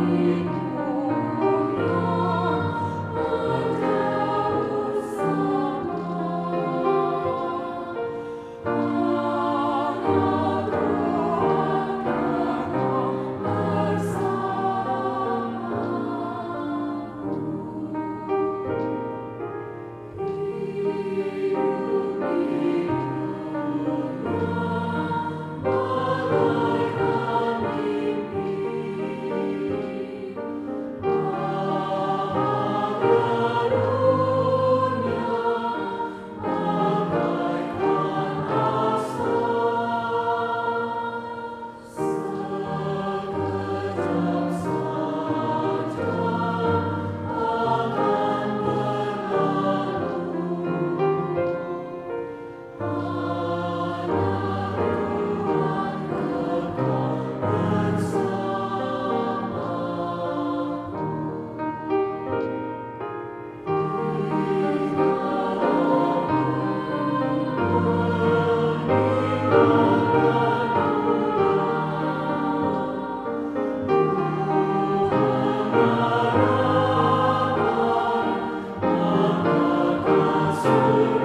Amen. soul.